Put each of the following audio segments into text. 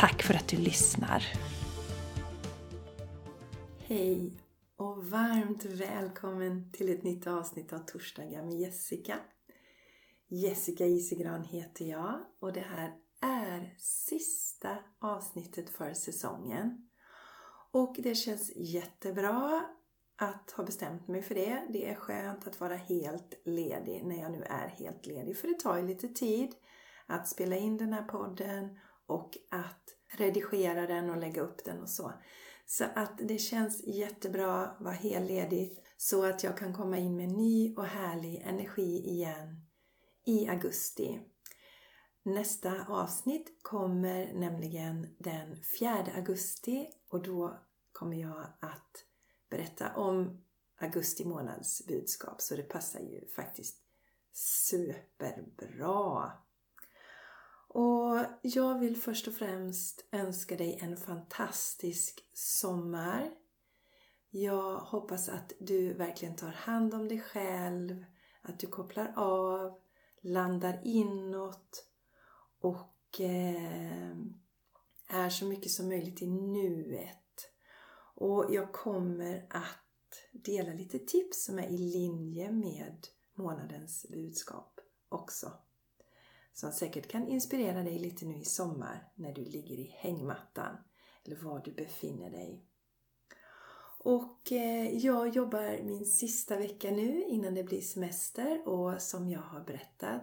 Tack för att du lyssnar! Hej och varmt välkommen till ett nytt avsnitt av Torsdagar med Jessica. Jessica Isegran heter jag och det här är sista avsnittet för säsongen. Och det känns jättebra att ha bestämt mig för det. Det är skönt att vara helt ledig när jag nu är helt ledig. För det tar ju lite tid att spela in den här podden och att redigera den och lägga upp den och så. Så att det känns jättebra att vara helledig. så att jag kan komma in med ny och härlig energi igen i augusti. Nästa avsnitt kommer nämligen den 4 augusti och då kommer jag att berätta om augusti månads budskap så det passar ju faktiskt superbra. Och jag vill först och främst önska dig en fantastisk sommar. Jag hoppas att du verkligen tar hand om dig själv, att du kopplar av, landar inåt och eh, är så mycket som möjligt i nuet. Och jag kommer att dela lite tips som är i linje med månadens budskap också som säkert kan inspirera dig lite nu i sommar när du ligger i hängmattan eller var du befinner dig. Och eh, jag jobbar min sista vecka nu innan det blir semester och som jag har berättat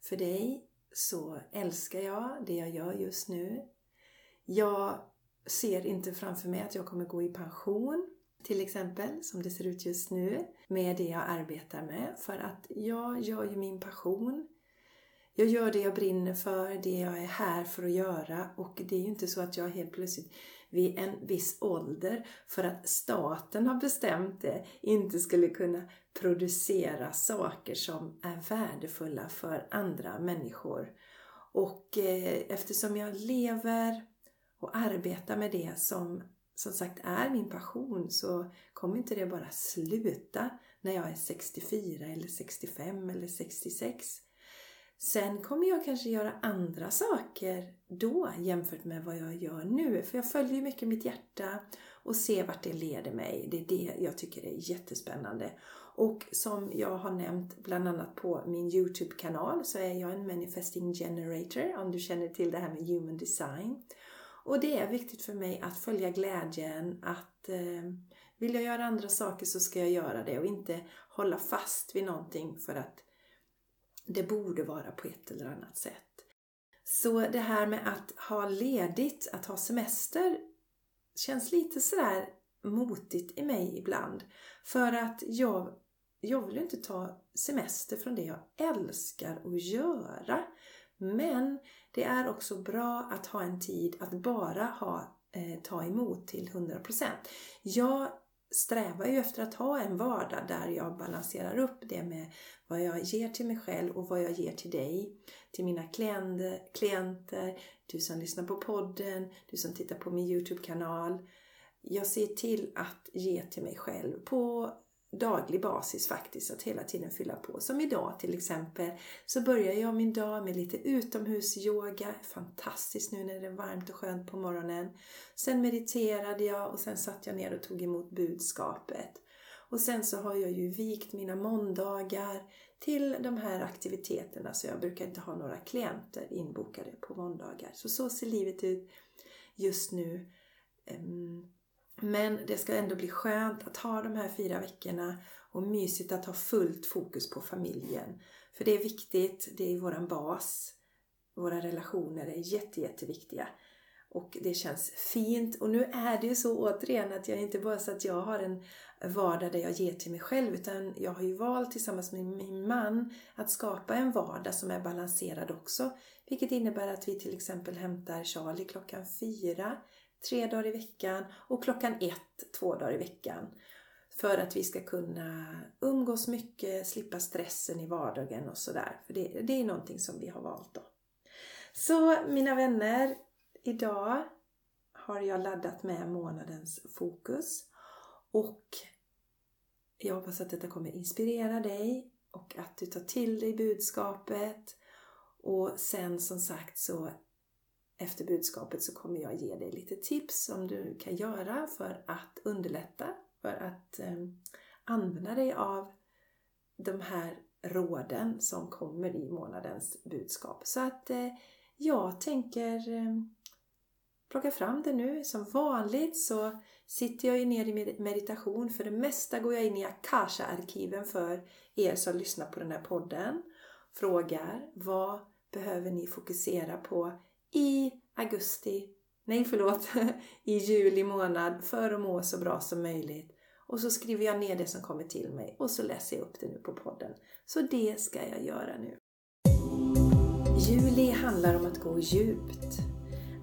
för dig så älskar jag det jag gör just nu. Jag ser inte framför mig att jag kommer gå i pension till exempel, som det ser ut just nu, med det jag arbetar med. För att jag gör ju min passion jag gör det jag brinner för, det jag är här för att göra och det är ju inte så att jag helt plötsligt vid en viss ålder, för att staten har bestämt det, inte skulle kunna producera saker som är värdefulla för andra människor. Och eh, eftersom jag lever och arbetar med det som som sagt är min passion så kommer inte det bara sluta när jag är 64 eller 65 eller 66. Sen kommer jag kanske göra andra saker då jämfört med vad jag gör nu. För jag följer ju mycket mitt hjärta och ser vart det leder mig. Det är det jag tycker är jättespännande. Och som jag har nämnt bland annat på min Youtube-kanal så är jag en manifesting generator om du känner till det här med human design. Och det är viktigt för mig att följa glädjen, att eh, vill jag göra andra saker så ska jag göra det och inte hålla fast vid någonting för att det borde vara på ett eller annat sätt. Så det här med att ha ledigt, att ha semester, känns lite sådär motigt i mig ibland. För att jag, jag vill inte ta semester från det jag älskar att göra. Men det är också bra att ha en tid att bara ha, eh, ta emot till 100%. Jag strävar ju efter att ha en vardag där jag balanserar upp det med vad jag ger till mig själv och vad jag ger till dig, till mina klienter, du som lyssnar på podden, du som tittar på min Youtube-kanal. Jag ser till att ge till mig själv på daglig basis faktiskt, att hela tiden fylla på. Som idag till exempel så börjar jag min dag med lite utomhusyoga, fantastiskt nu när det är varmt och skönt på morgonen. Sen mediterade jag och sen satt jag ner och tog emot budskapet. Och sen så har jag ju vikt mina måndagar till de här aktiviteterna så jag brukar inte ha några klienter inbokade på måndagar. Så så ser livet ut just nu. Ehm, men det ska ändå bli skönt att ha de här fyra veckorna och mysigt att ha fullt fokus på familjen. För det är viktigt, det är våran bas. Våra relationer är jätte, jätteviktiga. Och det känns fint. Och nu är det ju så återigen att jag inte bara så att jag har en vardag där jag ger till mig själv utan jag har ju valt tillsammans med min man att skapa en vardag som är balanserad också. Vilket innebär att vi till exempel hämtar Charlie klockan fyra tre dagar i veckan och klockan ett två dagar i veckan. För att vi ska kunna umgås mycket, slippa stressen i vardagen och sådär. För det, det är någonting som vi har valt då. Så mina vänner, idag har jag laddat med månadens fokus. Och jag hoppas att detta kommer inspirera dig och att du tar till dig budskapet. Och sen som sagt så efter budskapet så kommer jag ge dig lite tips som du kan göra för att underlätta, för att eh, använda dig av de här råden som kommer i månadens budskap. Så att eh, jag tänker eh, plocka fram det nu. Som vanligt så sitter jag ju ner i meditation. För det mesta går jag in i Akasha-arkiven för er som lyssnar på den här podden. Frågar vad behöver ni fokusera på i augusti, nej förlåt, i juli månad för att må så bra som möjligt. Och så skriver jag ner det som kommer till mig och så läser jag upp det nu på podden. Så det ska jag göra nu. Juli handlar om att gå djupt.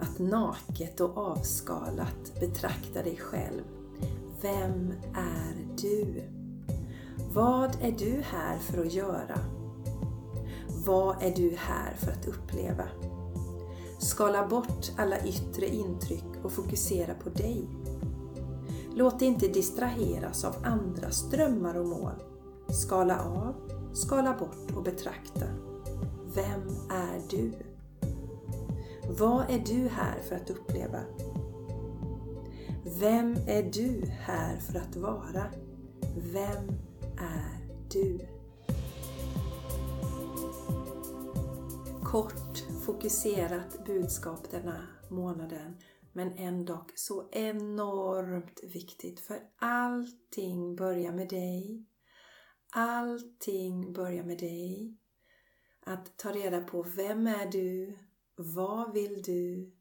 Att naket och avskalat betrakta dig själv. Vem är du? Vad är du här för att göra? Vad är du här för att uppleva? Skala bort alla yttre intryck och fokusera på dig. Låt dig inte distraheras av andras drömmar och mål. Skala av, skala bort och betrakta. Vem är du? Vad är du här för att uppleva? Vem är du här för att vara? Vem är du? Kort fokuserat budskap denna månaden men ändå så enormt viktigt för allting börjar med dig. Allting börjar med dig. Att ta reda på vem är du? Vad vill du?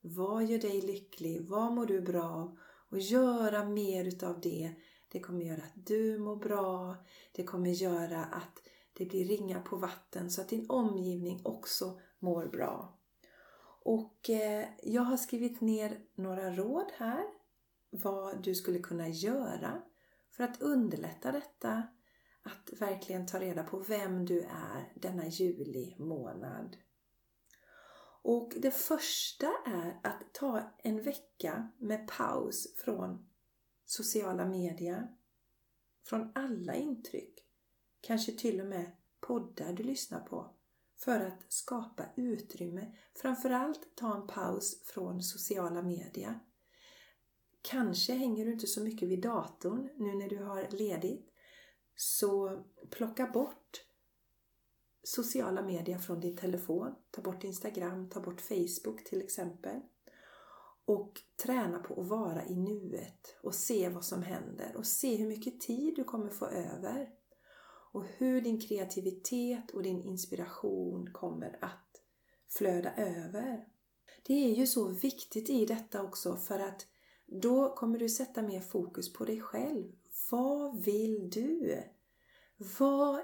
Vad gör dig lycklig? Vad mår du bra av? Och göra mer utav det. Det kommer göra att du mår bra. Det kommer göra att det blir ringar på vatten så att din omgivning också mår bra. Och eh, jag har skrivit ner några råd här vad du skulle kunna göra för att underlätta detta. Att verkligen ta reda på vem du är denna juli månad. Och det första är att ta en vecka med paus från sociala medier. Från alla intryck. Kanske till och med poddar du lyssnar på för att skapa utrymme. Framförallt ta en paus från sociala medier. Kanske hänger du inte så mycket vid datorn nu när du har ledigt. Så plocka bort sociala medier från din telefon. Ta bort Instagram, ta bort Facebook till exempel. Och träna på att vara i nuet och se vad som händer och se hur mycket tid du kommer få över och hur din kreativitet och din inspiration kommer att flöda över. Det är ju så viktigt i detta också för att då kommer du sätta mer fokus på dig själv. Vad vill du? Vad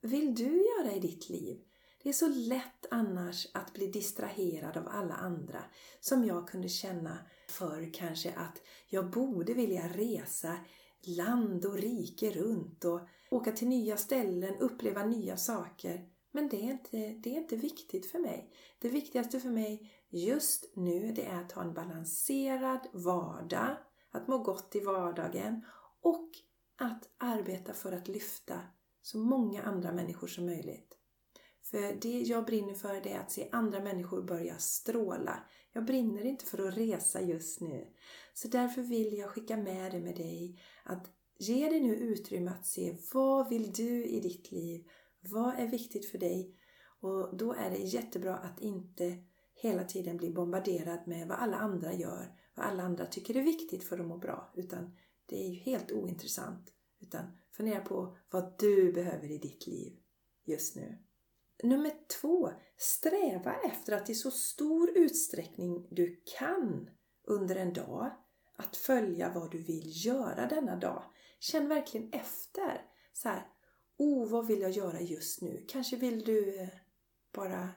vill du göra i ditt liv? Det är så lätt annars att bli distraherad av alla andra. Som jag kunde känna förr kanske att jag borde vilja resa land och rike runt och åka till nya ställen, uppleva nya saker. Men det är, inte, det är inte viktigt för mig. Det viktigaste för mig just nu det är att ha en balanserad vardag, att må gott i vardagen och att arbeta för att lyfta så många andra människor som möjligt. För det jag brinner för det är att se andra människor börja stråla. Jag brinner inte för att resa just nu. Så därför vill jag skicka med det med dig att ge dig nu utrymme att se vad vill du i ditt liv? Vad är viktigt för dig? Och då är det jättebra att inte hela tiden bli bombarderad med vad alla andra gör, vad alla andra tycker är viktigt för att må bra. Utan det är ju helt ointressant. Utan fundera på vad du behöver i ditt liv just nu. Nummer två, sträva efter att i så stor utsträckning du kan under en dag att följa vad du vill göra denna dag. Känn verkligen efter. Så här, oh, vad vill jag göra just nu? Kanske vill du eh, bara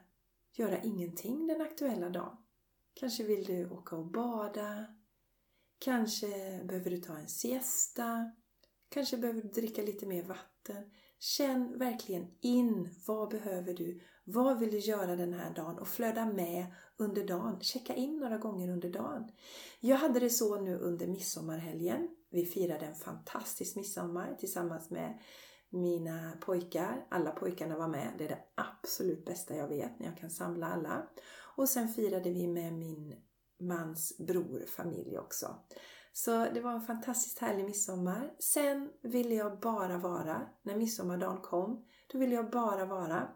göra ingenting den aktuella dagen. Kanske vill du åka och bada. Kanske behöver du ta en siesta. Kanske behöver du dricka lite mer vatten. Känn verkligen in. Vad behöver du? Vad vill du göra den här dagen? Och flöda med under dagen. Checka in några gånger under dagen. Jag hade det så nu under midsommarhelgen. Vi firade en fantastisk midsommar tillsammans med mina pojkar. Alla pojkarna var med. Det är det absolut bästa jag vet när jag kan samla alla. Och sen firade vi med min mans bror familj också. Så det var en fantastiskt härlig midsommar. Sen ville jag bara vara, när midsommardagen kom, då ville jag bara vara.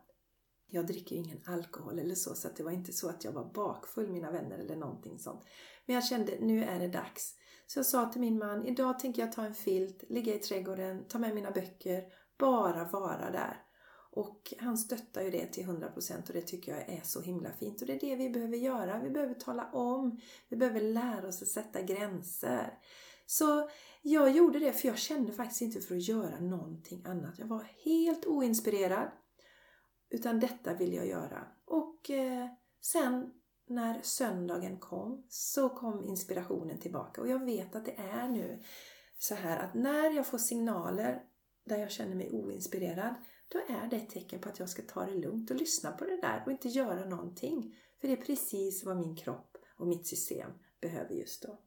Jag dricker ju ingen alkohol eller så, så det var inte så att jag var bakfull mina vänner eller någonting sånt. Men jag kände, nu är det dags. Så jag sa till min man, idag tänker jag ta en filt, ligga i trädgården, ta med mina böcker, bara vara där. Och han stöttar ju det till 100% och det tycker jag är så himla fint. Och det är det vi behöver göra. Vi behöver tala om. Vi behöver lära oss att sätta gränser. Så jag gjorde det för jag kände faktiskt inte för att göra någonting annat. Jag var helt oinspirerad. Utan detta vill jag göra. Och eh, sen när söndagen kom så kom inspirationen tillbaka. Och jag vet att det är nu så här att när jag får signaler där jag känner mig oinspirerad då är det ett tecken på att jag ska ta det lugnt och lyssna på det där och inte göra någonting. För det är precis vad min kropp och mitt system behöver just då.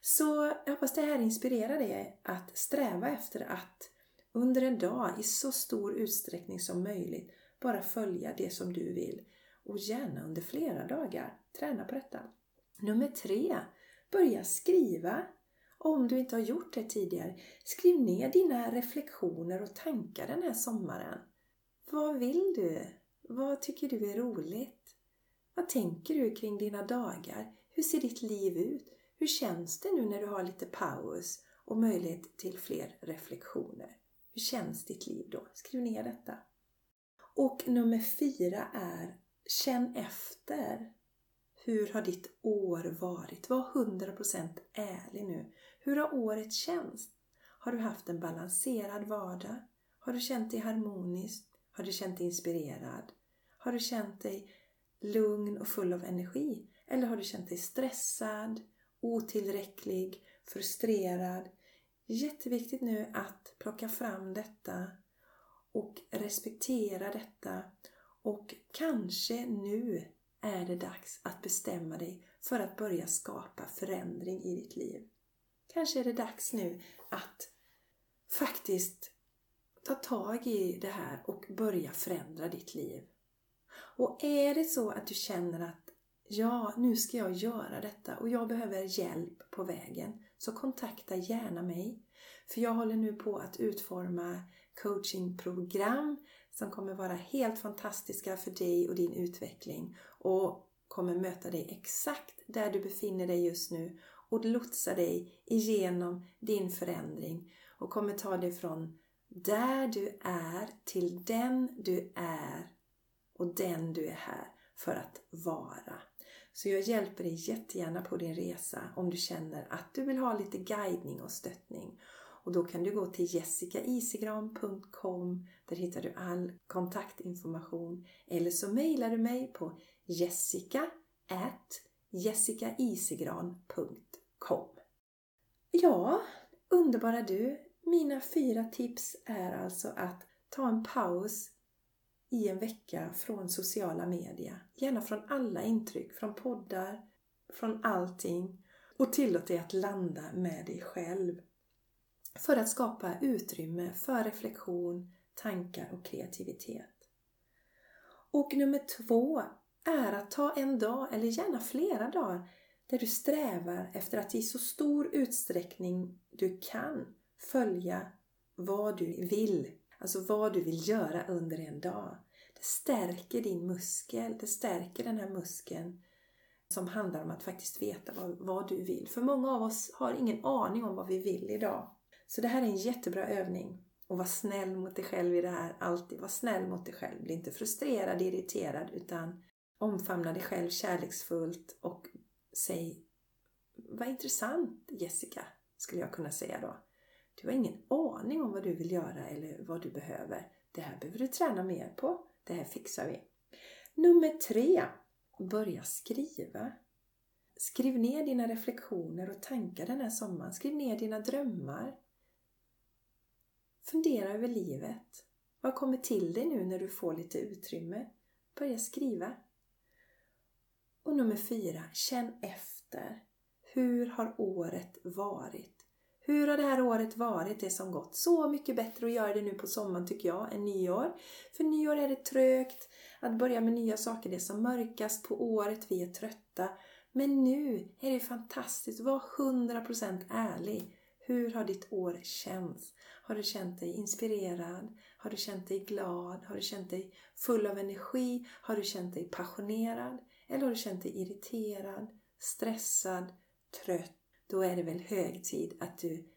Så jag hoppas det här inspirerar dig att sträva efter att under en dag i så stor utsträckning som möjligt bara följa det som du vill och gärna under flera dagar. Träna på detta. Nummer tre. Börja skriva. Om du inte har gjort det tidigare, skriv ner dina reflektioner och tankar den här sommaren. Vad vill du? Vad tycker du är roligt? Vad tänker du kring dina dagar? Hur ser ditt liv ut? Hur känns det nu när du har lite paus och möjlighet till fler reflektioner? Hur känns ditt liv då? Skriv ner detta. Och nummer fyra är Känn efter. Hur har ditt år varit? Var 100% ärlig nu. Hur har året känts? Har du haft en balanserad vardag? Har du känt dig harmonisk? Har du känt dig inspirerad? Har du känt dig lugn och full av energi? Eller har du känt dig stressad, otillräcklig, frustrerad? Jätteviktigt nu att plocka fram detta och respektera detta och kanske nu är det dags att bestämma dig för att börja skapa förändring i ditt liv. Kanske är det dags nu att faktiskt ta tag i det här och börja förändra ditt liv. Och är det så att du känner att ja, nu ska jag göra detta och jag behöver hjälp på vägen så kontakta gärna mig. För jag håller nu på att utforma coachingprogram som kommer vara helt fantastiska för dig och din utveckling och kommer möta dig exakt där du befinner dig just nu och lotsa dig igenom din förändring och kommer ta dig från där du är till den du är och den du är här för att vara. Så jag hjälper dig jättegärna på din resa om du känner att du vill ha lite guidning och stöttning. Och då kan du gå till jessicaisigran.com Där hittar du all kontaktinformation. Eller så mejlar du mig på jessica jessicaisigran.com Ja, underbara du! Mina fyra tips är alltså att ta en paus i en vecka från sociala medier. Gärna från alla intryck, från poddar, från allting. Och tillåt dig att landa med dig själv. För att skapa utrymme för reflektion, tankar och kreativitet. Och nummer två är att ta en dag, eller gärna flera dagar, där du strävar efter att i så stor utsträckning du kan följa vad du vill. Alltså vad du vill göra under en dag. Det stärker din muskel. Det stärker den här muskeln som handlar om att faktiskt veta vad, vad du vill. För många av oss har ingen aning om vad vi vill idag. Så det här är en jättebra övning. Och var snäll mot dig själv i det här. Alltid var snäll mot dig själv. Bli inte frustrerad, irriterad utan omfamna dig själv kärleksfullt och säg Vad intressant Jessica, skulle jag kunna säga då. Du har ingen aning om vad du vill göra eller vad du behöver. Det här behöver du träna mer på. Det här fixar vi. Nummer tre. Börja skriva. Skriv ner dina reflektioner och tankar den här sommaren. Skriv ner dina drömmar. Fundera över livet. Vad kommer till dig nu när du får lite utrymme? Börja skriva. Och nummer fyra, känn efter. Hur har året varit? Hur har det här året varit, det som gått? Så mycket bättre att göra det nu på sommaren tycker jag, än nyår. För nyår är det trögt att börja med nya saker. Det är som mörkast på året, vi är trötta. Men nu är det fantastiskt. Var 100% ärlig. Hur har ditt år känts? Har du känt dig inspirerad? Har du känt dig glad? Har du känt dig full av energi? Har du känt dig passionerad? Eller har du känt dig irriterad, stressad, trött? Då är det väl hög tid att du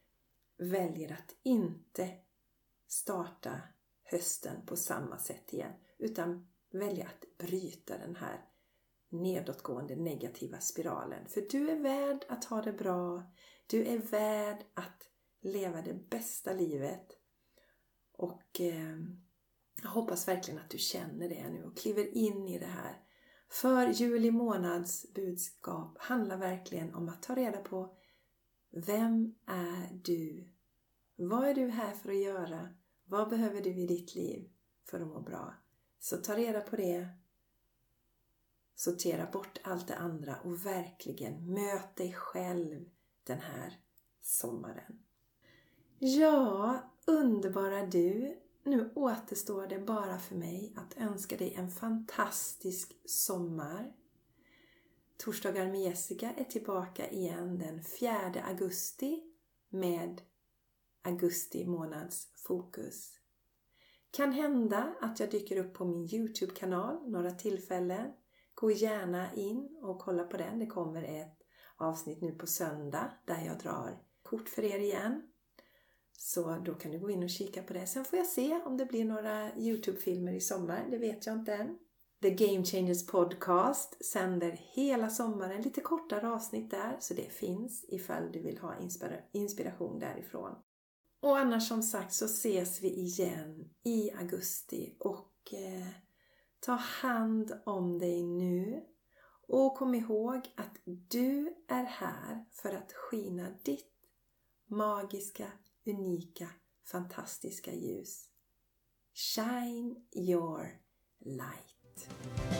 väljer att inte starta hösten på samma sätt igen. Utan välja att bryta den här nedåtgående negativa spiralen. För du är värd att ha det bra. Du är värd att leva det bästa livet. Och eh, jag hoppas verkligen att du känner det nu och kliver in i det här. För juli månads budskap handlar verkligen om att ta reda på Vem är du? Vad är du här för att göra? Vad behöver du i ditt liv för att må bra? Så ta reda på det. Sortera bort allt det andra och verkligen möt dig själv den här sommaren. Ja, underbara du! Nu återstår det bara för mig att önska dig en fantastisk sommar. Torsdagar med Jessica är tillbaka igen den 4 augusti med augusti månads fokus. Kan hända att jag dyker upp på min Youtube-kanal några tillfällen. Gå gärna in och kolla på den. Det kommer ett avsnitt nu på söndag där jag drar kort för er igen. Så då kan du gå in och kika på det. Sen får jag se om det blir några Youtube-filmer i sommar. Det vet jag inte än. The Game Changers Podcast sänder hela sommaren lite kortare avsnitt där. Så det finns ifall du vill ha inspiration därifrån. Och annars som sagt så ses vi igen i augusti och eh, ta hand om dig nu. Och kom ihåg att du är här för att skina ditt magiska unika, fantastiska ljus. Shine your light.